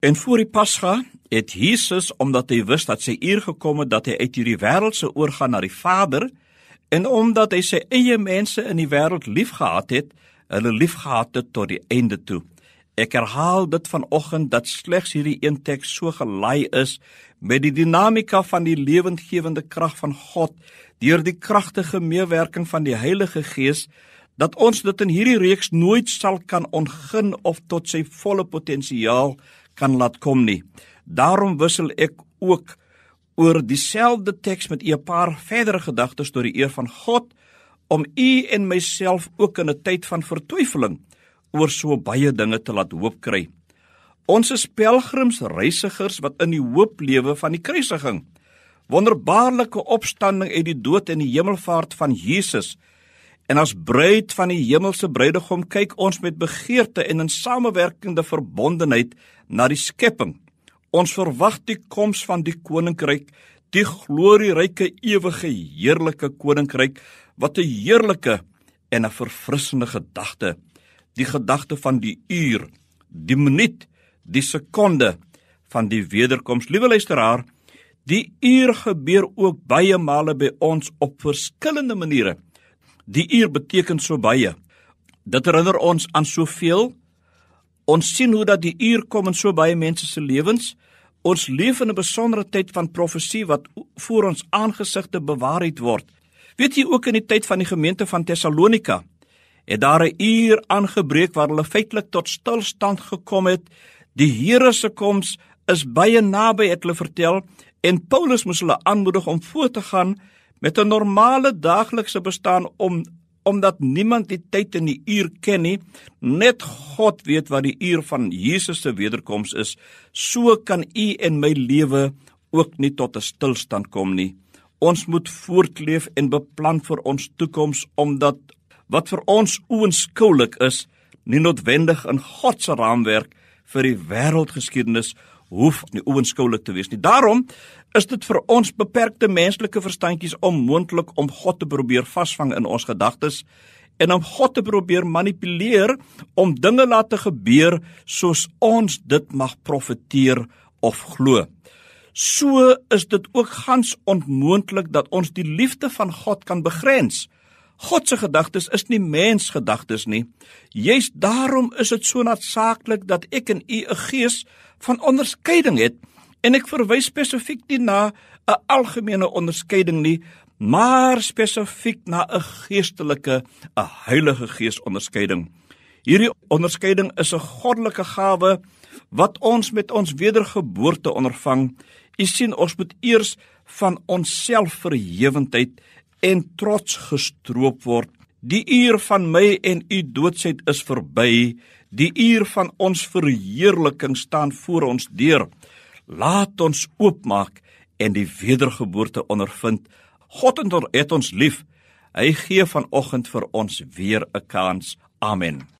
En voor die Pasga het Jesus omdat hy wist dat sy uur gekom het dat hy uit hierdie wêreld se oorgaan na die Vader en omdat hy sy eie mense in die wêreld liefgehad het, hulle liefgehad het tot die einde toe. Ek herhaal dit vanoggend dat slegs hierdie een teks so gelaai is met die dinamika van die lewendgewende krag van God deur die kragtige meewerking van die Heilige Gees dat ons dit in hierdie reeks nooit sal kan ontgin of tot sy volle potensiaal kan laat kom nie. Daarom wissel ek ook oor dieselfde teks met u 'n paar verdere gedagtes tot die eer van God om u en myself ook in 'n tyd van vertwyfeling oor so baie dinge te laat hoop kry. Ons is pelgrims, reisigers wat in die hoop lewe van die kruisiging. Wonderbaarlike opstanding uit die dood en die hemelvaart van Jesus. En as bruid van die hemelse bruidegom kyk ons met begeerte en in samewerkende verbondenheid na die skepping. Ons verwag die koms van die koninkryk, die glorieryke ewige heerlike koninkryk wat 'n heerlike en 'n verfrissende gedagte die gedagte van die uur, die minuut, die sekonde van die wederkoms. Liewe luisteraar, die uur gebeur ook baie male by ons op verskillende maniere. Die uur beteken so baie. Dit herinner ons aan soveel. Ons sien hoe dat die uur kom in so baie mense se lewens. Ons leef in 'n besondere tyd van profesie wat voor ons aangesigte bewaarheid word. Weet jy ook in die tyd van die gemeente van Tessalonika het daar 'n uur aangebreek waar hulle feitelik tot stilstand gekom het. Die Here se koms is baie naby, het hulle vertel, en Paulus moes hulle aanmoedig om voort te gaan met 'n normale daaglikse bestaan om omdat niemand die tyd en die uur ken nie, net God weet wat die uur van Jesus se wederkoms is. So kan u en my lewe ook nie tot 'n stilstand kom nie. Ons moet voortleef en beplan vir ons toekoms omdat wat vir ons oënskoulik is, nie noodwendig in God se raamwerk vir die wêreldgeskiedenis hoef nie oënskoulik te wees nie. Daarom is dit vir ons beperkte menslike verstandjies onmoontlik om God te probeer vasvang in ons gedagtes en om God te probeer manipuleer om dinge laat te gebeur soos ons dit mag profeteer of glo. So is dit ook gans onmoontlik dat ons die liefde van God kan begrens. God se gedagtes is nie mensgedagtes nie. Juist daarom is dit so noodsaaklik dat ek en u 'n gees van onderskeiding het en ek verwys spesifiek nie na 'n algemene onderskeiding nie, maar spesifiek na 'n geestelike, 'n Heilige Gees onderskeiding. Hierdie onderskeiding is 'n goddelike gawe wat ons met ons wedergeboorte ondervang. U sien, ons moet eers van onsself verhewendheid en trots gestroop word. Die uur van my en u doodsheid is verby. Die uur van ons verheerliking staan voor ons deur. Laat ons oopmaak en die wedergeboorte ondervind. God het ons lief. Hy gee vanoggend vir ons weer 'n kans. Amen.